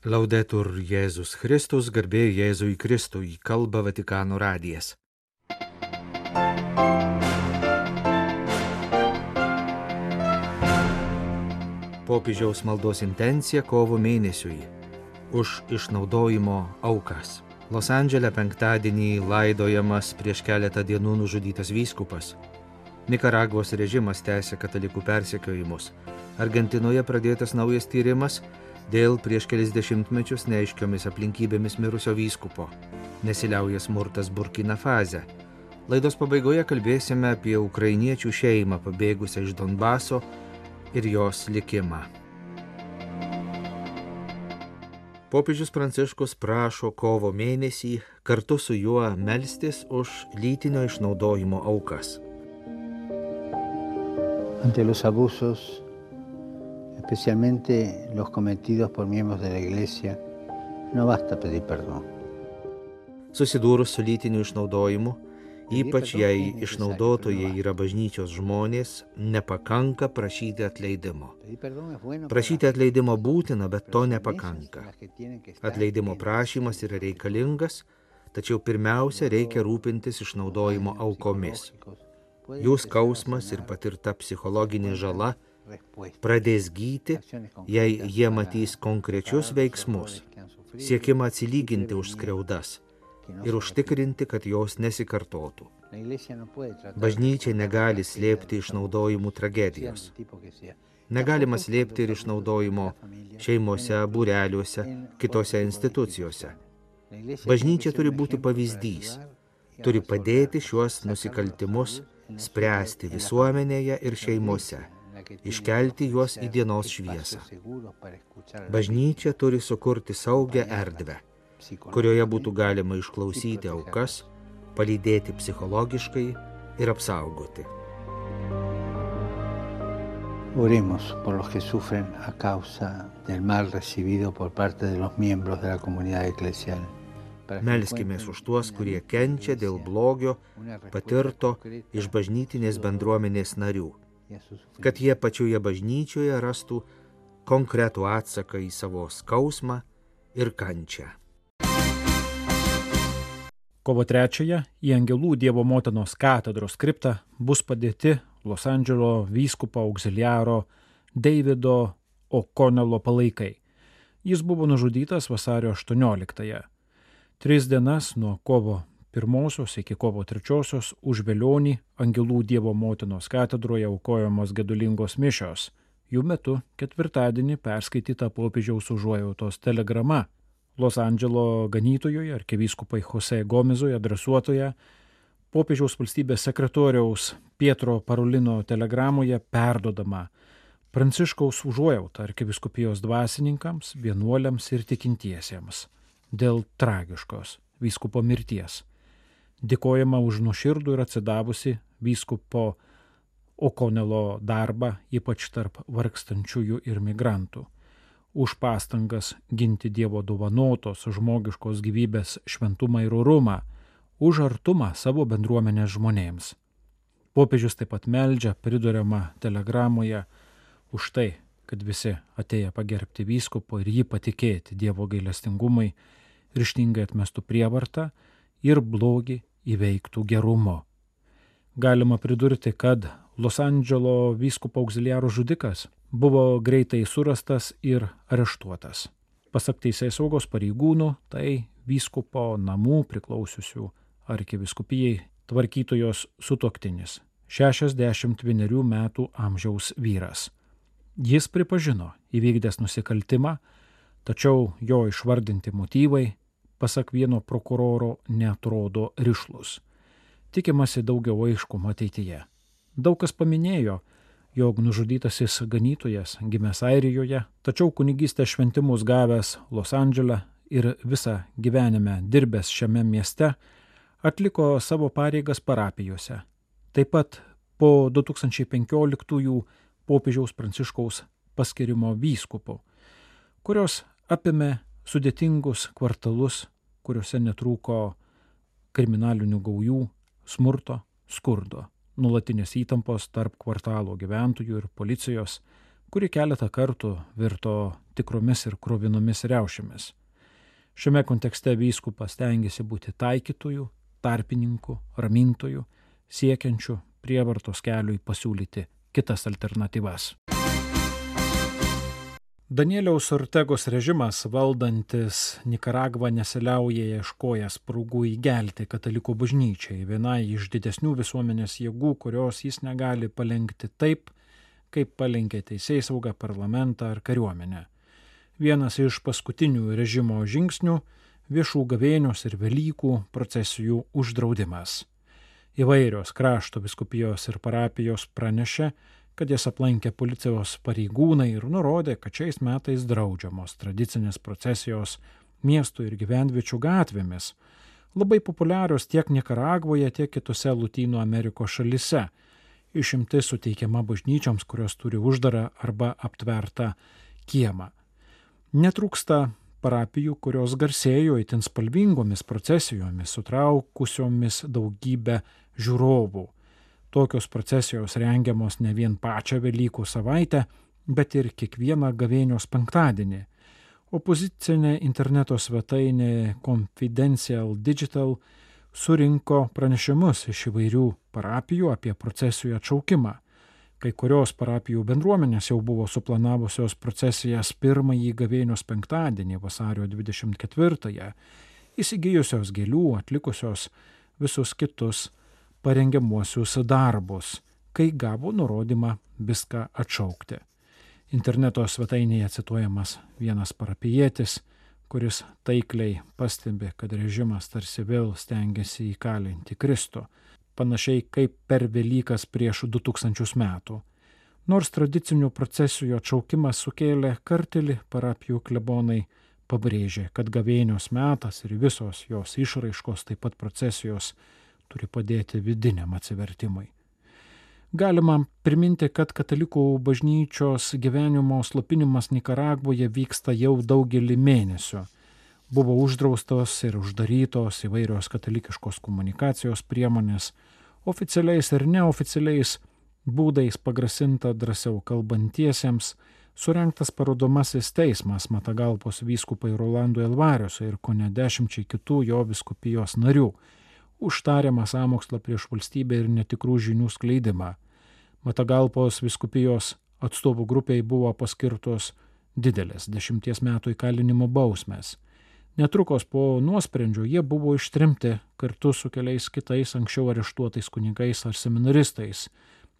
Laudetur Jėzus Kristus, garbė Jėzui Kristui, kalba Vatikano radijas. Popiežiaus maldos intencija kovo mėnesiui už išnaudojimo aukas. Los Andželė penktadienį laidojamas prieš keletą dienų nužudytas vyskupas. Nikaragvos režimas tęsia katalikų persekiojimus. Argentinoje pradėtas naujas tyrimas dėl prieš kelis dešimtmečius neaiškiomis aplinkybėmis mirusio vyskupo. Nesiliauja smurtas Burkina Faze. Laidos pabaigoje kalbėsime apie ukrainiečių šeimą pabėgusią iš Donbaso ir jos likimą. Popiežius Pranciškus prašo kovo mėnesį kartu su juo melstis už lytinio išnaudojimo aukas. Ante los abusos especialmente los cometidos por miembros de la Iglesia, no basta pedir perdón. Susidūrus su lytiniu išnaudojimu, ypač jei išnaudotojai yra bažnyčios žmonės, nepakanka prašyti atleidimo. Prašyti atleidimo būtina, bet to nepakanka. Atleidimo prašymas yra reikalingas, tačiau pirmiausia reikia rūpintis išnaudojimo aukomis. Jų skausmas ir patirta psichologinė žala pradės gyti, jei jie matys konkrečius veiksmus, siekimą atsilyginti už skriaudas ir užtikrinti, kad jos nesikartotų. Bažnyčia negali slėpti išnaudojimų tragedijos. Negalima slėpti ir išnaudojimo šeimose, būreliuose, kitose institucijose. Bažnyčia turi būti pavyzdys, turi padėti šiuos nusikaltimus spręsti visuomenėje ir šeimose iškelti juos į dienos šviesą. Bažnyčia turi sukurti saugią erdvę, kurioje būtų galima išklausyti aukas, palydėti psichologiškai ir apsaugoti. Oremos por los que sufren a causa del mal recibido por parte de los miembros de la comunidad eclesial. Melskime už tuos, kurie kenčia dėl blogio patirto iš bažnytinės bendruomenės narių kad jie pačioje bažnyčioje rastų konkretų atsaką į savo skausmą ir kančią. Kovo 3-ąją į Angelų Dievo motinos katedros kriptą bus padėti Los Andželo vyskupo auxiliaro Davido O'Connello palaikai. Jis buvo nužudytas vasario 18-ąją. Tris dienas nuo kovo pirmosios iki kovo trečiosios už Velionį Angelų Dievo motinos katedroje aukojamos gedulingos mišios. Jų metu ketvirtadienį perskaityta popiežiaus užuojautos telegrama Los Andželo ganytojoje arkivyskupai Jose Gomizoje adresuotoje popiežiaus valstybės sekretoriaus Pietro Parulino telegramoje perdodama Pranciškaus užuojautą arkiviskupijos dvasininkams, vienuoliams ir tikintiesiems dėl tragiškos vyskupo mirties dėkojama už nuoširdų ir atsidavusi vyskupo Okonelo darbą, ypač tarp vargstančiųjų ir migrantų, už pastangas ginti Dievo dovanotos žmogiškos gyvybės šventumą ir orumą, už artumą savo bendruomenės žmonėms. Popiežius taip pat meldžia priduriamą telegramoje už tai, kad visi atėję pagerbti vyskupo ir jį patikėti Dievo gailestingumai, ryštingai atmestų prievartą ir blogį įveiktų gerumo. Galima pridurti, kad Los Andželo vyskupo auxiliarų žudikas buvo greitai surastas ir areštuotas. Pasak teisės saugos pareigūnų, tai vyskupo namų priklausiusių arkiviskupijai tvarkytojos sutoktinis - 61 metų amžiaus vyras. Jis pripažino įvykdęs nusikaltimą, tačiau jo išvardinti motyvai pasak vieno prokuroro, netrodo rišlus. Tikimasi daugiau aiškumo ateityje. Daug kas paminėjo, jog nužudytasis ganytojas gimęs Airijoje, tačiau kunigystės šventimus gavęs Los Andželę ir visą gyvenime dirbęs šiame mieste, atliko savo pareigas parapijose. Taip pat po 2015 popiežiaus pranciškaus paskirimo vyskupu, kurios apėmė sudėtingus kvartalus, kuriuose netrūko kriminalinių gaujų, smurto, skurdo, nulatinės įtampos tarp kvartalo gyventojų ir policijos, kuri keletą kartų virto tikromis ir krovinomis riaušėmis. Šiame kontekste vyskupas tengiasi būti taikytojų, tarpininkų, ramintojų, siekiančių prievartos keliui pasiūlyti kitas alternatyvas. Danieliaus Ortegos režimas valdantis Nikaragvą nesiliauja ieškojęs prūgų įgelti katalikų bažnyčiai, vienai iš didesnių visuomenės jėgų, kurios jis negali palengti taip, kaip palenkė teisėjai saugą parlamentą ar kariuomenę. Vienas iš paskutinių režimo žingsnių - viešų gavėnios ir Velykų procesijų uždraudimas. Įvairios krašto viskupijos ir parapijos pranešė, kad jas aplankė policijos pareigūnai ir nurodė, kad šiais metais draudžiamos tradicinės procesijos miestų ir gyvenviečių gatvėmis, labai populiarios tiek Nikaragvoje, tiek kitose Latino Amerikos šalise. Išimtis suteikiama bažnyčioms, kurios turi uždarą arba aptvertą kiemą. Netrūksta parapijų, kurios garsėjo itin spalvingomis procesijomis, sutraukusiomis daugybę žiūrovų. Tokios procesijos rengiamos ne vien pačią Velykų savaitę, bet ir kiekvieną gavėnios penktadienį. Opozicinė interneto svetainė Confidential Digital surinko pranešimus iš įvairių parapijų apie procesijų atšaukimą. Kai kurios parapijų bendruomenės jau buvo suplanavusios procesijas pirmąjį gavėnios penktadienį vasario 24-ąją, įsigijusios gėlių, atlikusios visus kitus parengiamuosius darbus, kai gavo nurodymą viską atšaukti. Interneto svetainėje cituojamas vienas parapietis, kuris taikliai pastebi, kad režimas tarsi vėl stengiasi įkalinti Kristų, panašiai kaip per Velykas prieš 2000 metų. Nors tradicinių procesijų atšaukimas sukėlė kartelį, parapijų klebonai pabrėžė, kad gavėnios metas ir visos jos išraiškos, taip pat procesijos, turi padėti vidiniam atsivertimui. Galima priminti, kad katalikų bažnyčios gyvenimo slopinimas Nikaragvoje vyksta jau daugelį mėnesių. Buvo uždraustos ir uždarytos įvairios katalikiškos komunikacijos priemonės, oficialiais ir neoficialiais būdais pagrasinta drąsiau kalbantiesiems, Surenktas parodomasis teismas Matagalpos vyskupai Rolandui Elvariusui ir ko ne dešimčiai kitų jo viskupijos narių už tariamą sąmokslą prieš valstybę ir netikrų žinių skleidimą. Matagalpos viskupijos atstovų grupiai buvo paskirtos didelės dešimties metų įkalinimo bausmės. Netrukus po nuosprendžio jie buvo ištrimti kartu su keliais kitais anksčiau areštuotais kunigais ar seminaristais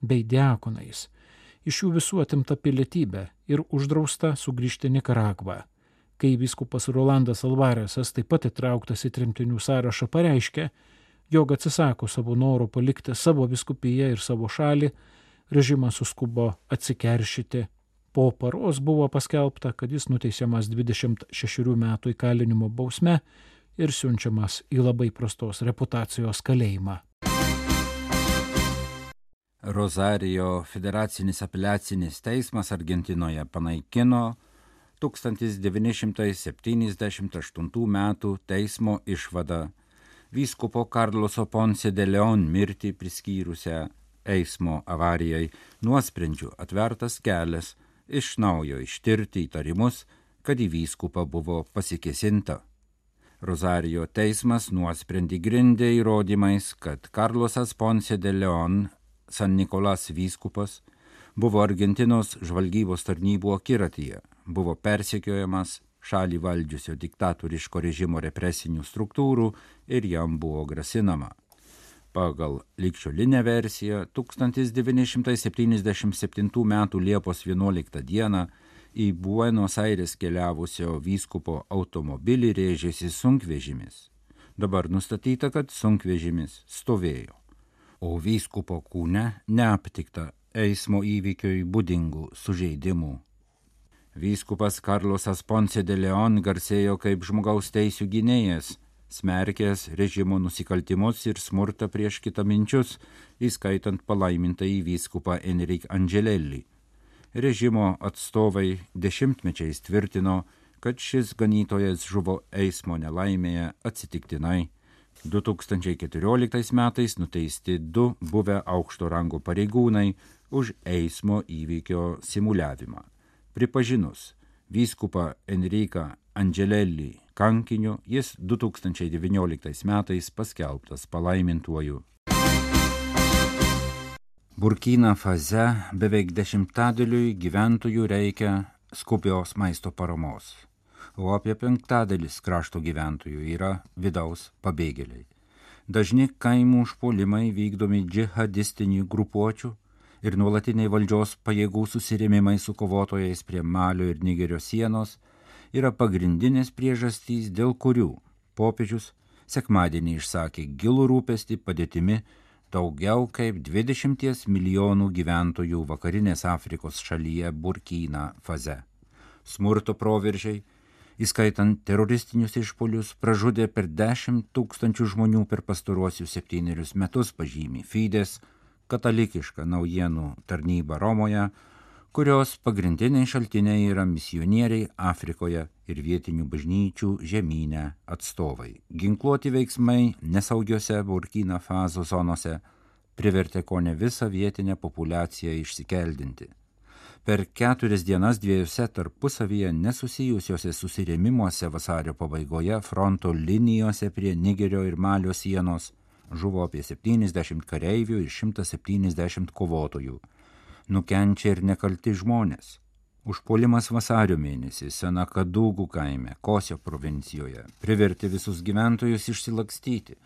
bei diakonais. Iš jų visų atimta pilietybė ir uždrausta sugrįžti Nikaragvą. Kai viskupas Rolandas Alvarėsas taip pat įtrauktas į trimtinių sąrašą pareiškė, jog atsisako savo noro palikti savo viskupiją ir savo šalį, režimas suskubo atsikeršyti. Po paros buvo paskelbta, kad jis nuteisiamas 26 metų įkalinimo bausme ir siunčiamas į labai prastos reputacijos kalėjimą. Rosario federacinis apeliacinis teismas Argentinoje panaikino 1978 m. teismo išvadą vyskupo Karloso Ponce de Leon mirtį priskyrusią eismo avarijai nuosprendžiu atvertas kelias iš naujo ištirti įtarimus, kad į vyskupą buvo pasikesinta. Rosario teismas nuosprendį grindė įrodymais, kad Karlosas Ponce de Leon, San Nikolas vyskupas, buvo Argentinos žvalgybos tarnybų akiratyje, buvo persekiojamas šalį valdžiusio diktatoriško režimo represinių struktūrų ir jam buvo grasinama. Pagal likščiolinę versiją 1977 m. Liepos 11 d. į Buenos Aires keliavusio vyskupo automobilį rėžėsi sunkvežimis. Dabar nustatyta, kad sunkvežimis stovėjo, o vyskupo kūne neaptikta eismo įvykiui būdingų sužeidimų Vyskupas Karlosas Ponce de Leon garsėjo kaip žmogaus teisų gynėjas, smerkęs režimo nusikaltimus ir smurtą prieš kitaminčius, įskaitant palaimintą į vyskupą Enrik Angelelli. Režimo atstovai dešimtmečiais tvirtino, kad šis ganytojas žuvo eismo nelaimėje atsitiktinai, 2014 metais nuteisti du buvę aukšto rango pareigūnai už eismo įvykio simuliavimą. Pripažinus vyskupą Enriką Angelelį kankiniu, jis 2019 metais paskelbtas palaimintuoju. Burkina faze beveik dešimtadaliui gyventojų reikia skupios maisto paramos o apie penktadalis krašto gyventojų yra vidaus pabėgėliai. Dažni kaimų užpuolimai vykdomi džihadistinių grupuočių ir nuolatiniai valdžios pajėgų susirėmimai su kovotojais prie Malio ir Nigerio sienos yra pagrindinės priežastys, dėl kurių popiežius sekmadienį išsakė gilų rūpestį padėtimi daugiau kaip 20 milijonų gyventojų vakarinės Afrikos šalyje Burkina faze. Smurto proveržiai įskaitant teroristinius išpolius, pražudė per 10 tūkstančių žmonių per pastaruosius septynerius metus, pažymė Fides, katalikiška naujienų tarnyba Romoje, kurios pagrindiniai šaltiniai yra misionieriai Afrikoje ir vietinių bažnyčių žemynę atstovai. Ginkluoti veiksmai nesaugiose Burkina fazo zonose privertė ko ne visą vietinę populaciją išsikeldinti per keturias dienas dviejose tarpusavyje nesusijusiuose susirėmimuose vasario pabaigoje fronto linijose prie Nigerio ir Malio sienos žuvo apie 70 kareivių ir 170 kovotojų. Nukenčia ir nekalti žmonės. Užpuolimas vasario mėnesį Senakadūgų kaime, Kosio provincijoje, privertė visus gyventojus išsilakstyti.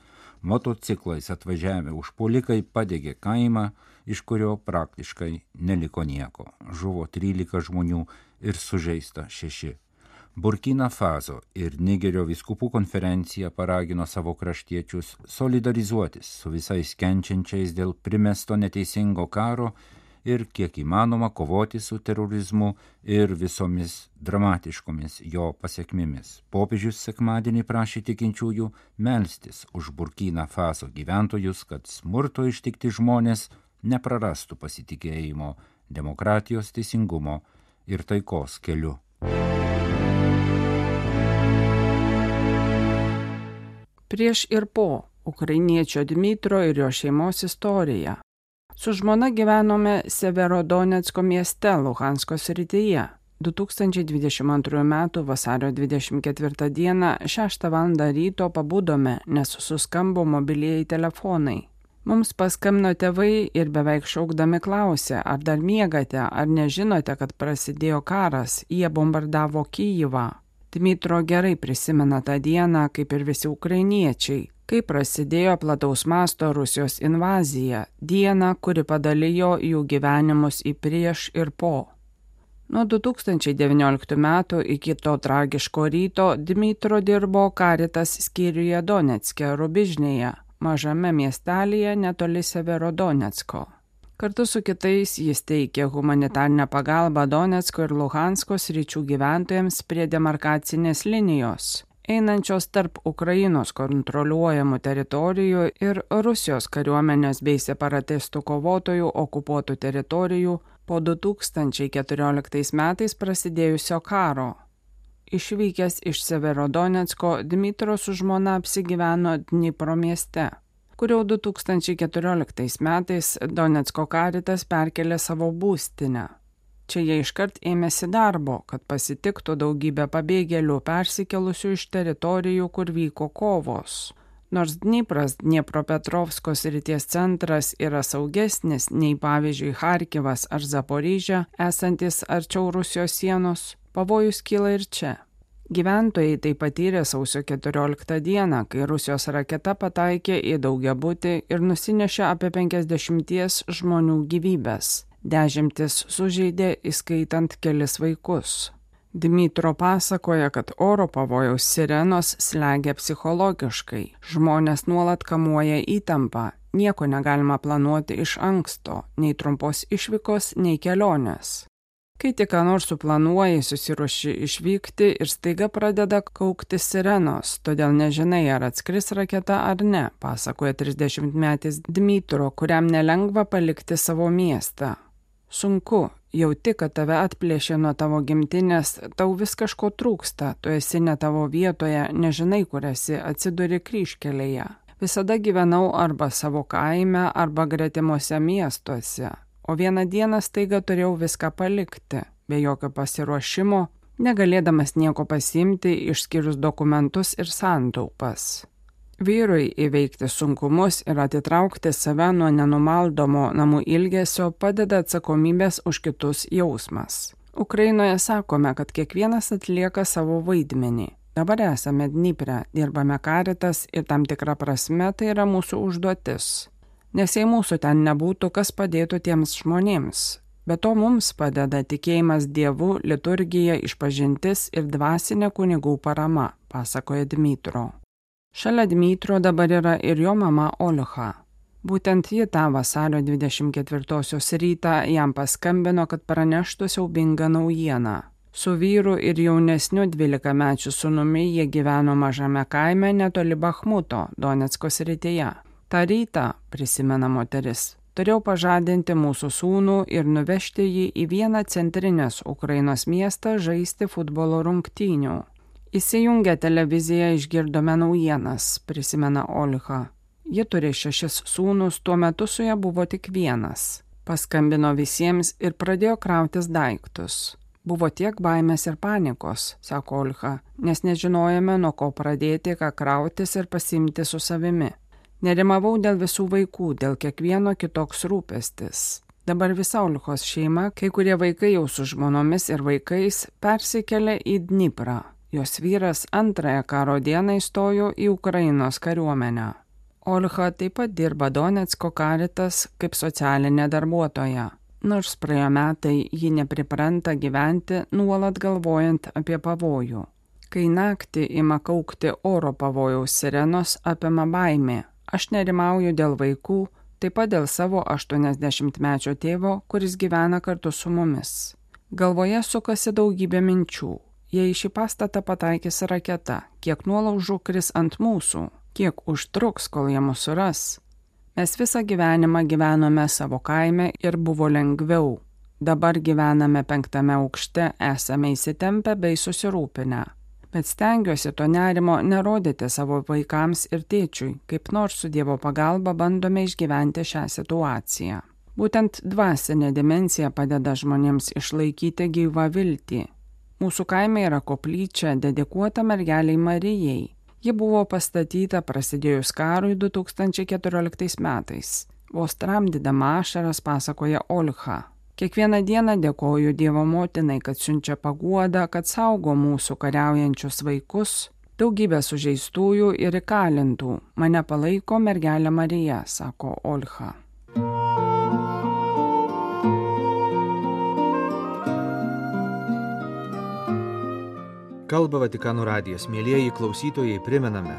Motociklais atvažiavę užpuolikai padegė kaimą, iš kurio praktiškai neliko nieko. Žuvo 13 žmonių ir sužeista 6. Burkina Faso ir Nigerio viskupų konferencija paragino savo kraštiečius solidarizuotis su visais kenčiančiais dėl primesto neteisingo karo ir kiek įmanoma kovoti su terorizmu ir visomis dramatiškomis jo pasiekmėmis. Popiežius sekmadienį prašė tikinčiųjų melstis už Burkina Faso gyventojus, kad smurto ištikti žmonės neprarastų pasitikėjimo demokratijos teisingumo ir taikos keliu. Prieš ir po ukrainiečio Dmitro ir jo šeimos istorija. Su žmona gyvenome Severodonetsko mieste Luhansko srityje. 2022 m. vasario 24 d. 6 val. ryto pabudome, nes suskambo mobilieji telefonai. Mums paskambino tėvai ir beveik šaukdami klausė, ar dar miegate, ar nežinote, kad prasidėjo karas, jie bombardavo Kyivą. Dmitro gerai prisimena tą dieną, kaip ir visi ukrainiečiai, kai prasidėjo plataus masto Rusijos invazija, diena, kuri padalijo jų gyvenimus į prieš ir po. Nuo 2019 metų iki to tragiško ryto Dmitro dirbo Karitas skyriuje Donetske, Rubižnėje mažame miestelyje netoli Severodonetsko. Kartu su kitais jis teikė humanitarinę pagalbą Donetsko ir Luhansko sričių gyventojams prie demarkacinės linijos, einančios tarp Ukrainos kontroliuojamų teritorijų ir Rusijos kariuomenės bei separatistų kovotojų okupuotų teritorijų po 2014 metais prasidėjusio karo. Išvykęs iš Severodonetsko, Dmitro su žmona apsigyveno Dnipro mieste, kur jau 2014 metais Donetsko karitas perkelė savo būstinę. Čia jie iškart ėmėsi darbo, kad pasitiktų daugybę pabėgėlių persikelusių iš teritorijų, kur vyko kovos. Nors Dnipras, Dniepropetrovskos ryties centras yra saugesnis nei pavyzdžiui Harkivas ar Zaporyžė, esantis arčiau Rusijos sienos, Pavojus kyla ir čia. Gyventojai tai patyrė sausio 14 dieną, kai Rusijos raketa pataikė į daugiabutį ir nusinešė apie 50 žmonių gyvybės. Dešimtis sužeidė, įskaitant kelis vaikus. Dmitro pasakoja, kad oro pavojaus sirenos slegia psichologiškai, žmonės nuolat kamuoja įtampą, nieko negalima planuoti iš anksto, nei trumpos išvykos, nei kelionės. Kai tik ką nors suplanuoji, susiruoši išvykti ir staiga pradeda kaukti sirenos, todėl nežinai, ar atskris raketa ar ne, pasakoja 30-metis Dmitro, kuriam nelengva palikti savo miestą. Sunku, jauti, kad tave atplėšė nuo tavo gimtinės, tau vis kažko trūksta, tu esi ne tavo vietoje, nežinai, kur esi, atsiduri kryškelėje. Visada gyvenau arba savo kaime, arba gretimuose miestuose, o vieną dieną staiga turėjau viską palikti, be jokio pasiruošimo, negalėdamas nieko pasimti išskyrus dokumentus ir santaupas. Vyrui įveikti sunkumus ir atitraukti save nuo nenumaldomo namų ilgesio padeda atsakomybės už kitus jausmas. Ukrainoje sakome, kad kiekvienas atlieka savo vaidmenį. Dabar esame Dnipre, dirbame karitas ir tam tikrą prasme tai yra mūsų užduotis. Nes jei mūsų ten nebūtų, kas padėtų tiems žmonėms. Be to mums padeda tikėjimas Dievu, liturgija, išpažintis ir dvasinė kunigų parama, pasakoja Dmitro. Šalia Dmitro dabar yra ir jo mama Olha. Būtent ji tą vasario 24-osios rytą jam paskambino, kad praneštų siaubingą naujieną. Su vyru ir jaunesniu 12-mečiu sunumi jie gyveno mažame kaime netoli Bahmuto, Donetsko srityje. Ta rytą, prisimena moteris, turėjau pažadinti mūsų sūnų ir nuvežti jį į vieną centrinės Ukrainos miestą žaisti futbolo rungtynių. Įsijungę televiziją išgirdome naujienas, prisimena Olha. Ji turi šešis sūnus, tuo metu su ja buvo tik vienas. Paskambino visiems ir pradėjo krautis daiktus. Buvo tiek baimės ir panikos, sako Olha, nes nežinojame, nuo ko pradėti, ką krautis ir pasimti su savimi. Nerimavau dėl visų vaikų, dėl kiekvieno kitoks rūpestis. Dabar visa Olhos šeima, kai kurie vaikai jau su žmonomis ir vaikais, persikėlė į Dniprą. Jos vyras antrąją karo dieną įstojo į Ukrainos kariuomenę. Olha taip pat dirba Donetsko karitas kaip socialinė darbuotoja. Nors praėjo metai, ji nepripranta gyventi nuolat galvojant apie pavojų. Kai naktį ima kaukti oro pavojaus sirenos, apima baimė. Aš nerimauju dėl vaikų, taip pat dėl savo 80-mečio tėvo, kuris gyvena kartu su mumis. Galvoje sukasi daugybė minčių. Jei šį pastatą pataikys raketa, kiek nuolaužų kris ant mūsų, kiek užtruks, kol jie mūsų suras. Mes visą gyvenimą gyvenome savo kaime ir buvo lengviau. Dabar gyvename penktame aukšte, esame įsitempę bei susirūpinę. Bet stengiuosi to nerimo nerodyti savo vaikams ir tėčiui, kaip nors su Dievo pagalba bandome išgyventi šią situaciją. Būtent dvasinė dimensija padeda žmonėms išlaikyti gyvą viltį. Mūsų kaime yra koplyčia dedikuota mergeliai Marijai. Ji buvo pastatyta prasidėjus karui 2014 metais. Vos tramdydama ašaras pasakoja Olha. Kiekvieną dieną dėkoju Dievo motinai, kad siunčia paguodą, kad saugo mūsų kariaujančius vaikus, daugybę sužeistųjų ir įkalintų. Mane palaiko mergelė Marija, sako Olha. Kalba Vatikano radijas. Mėlyjeji klausytojai, primename,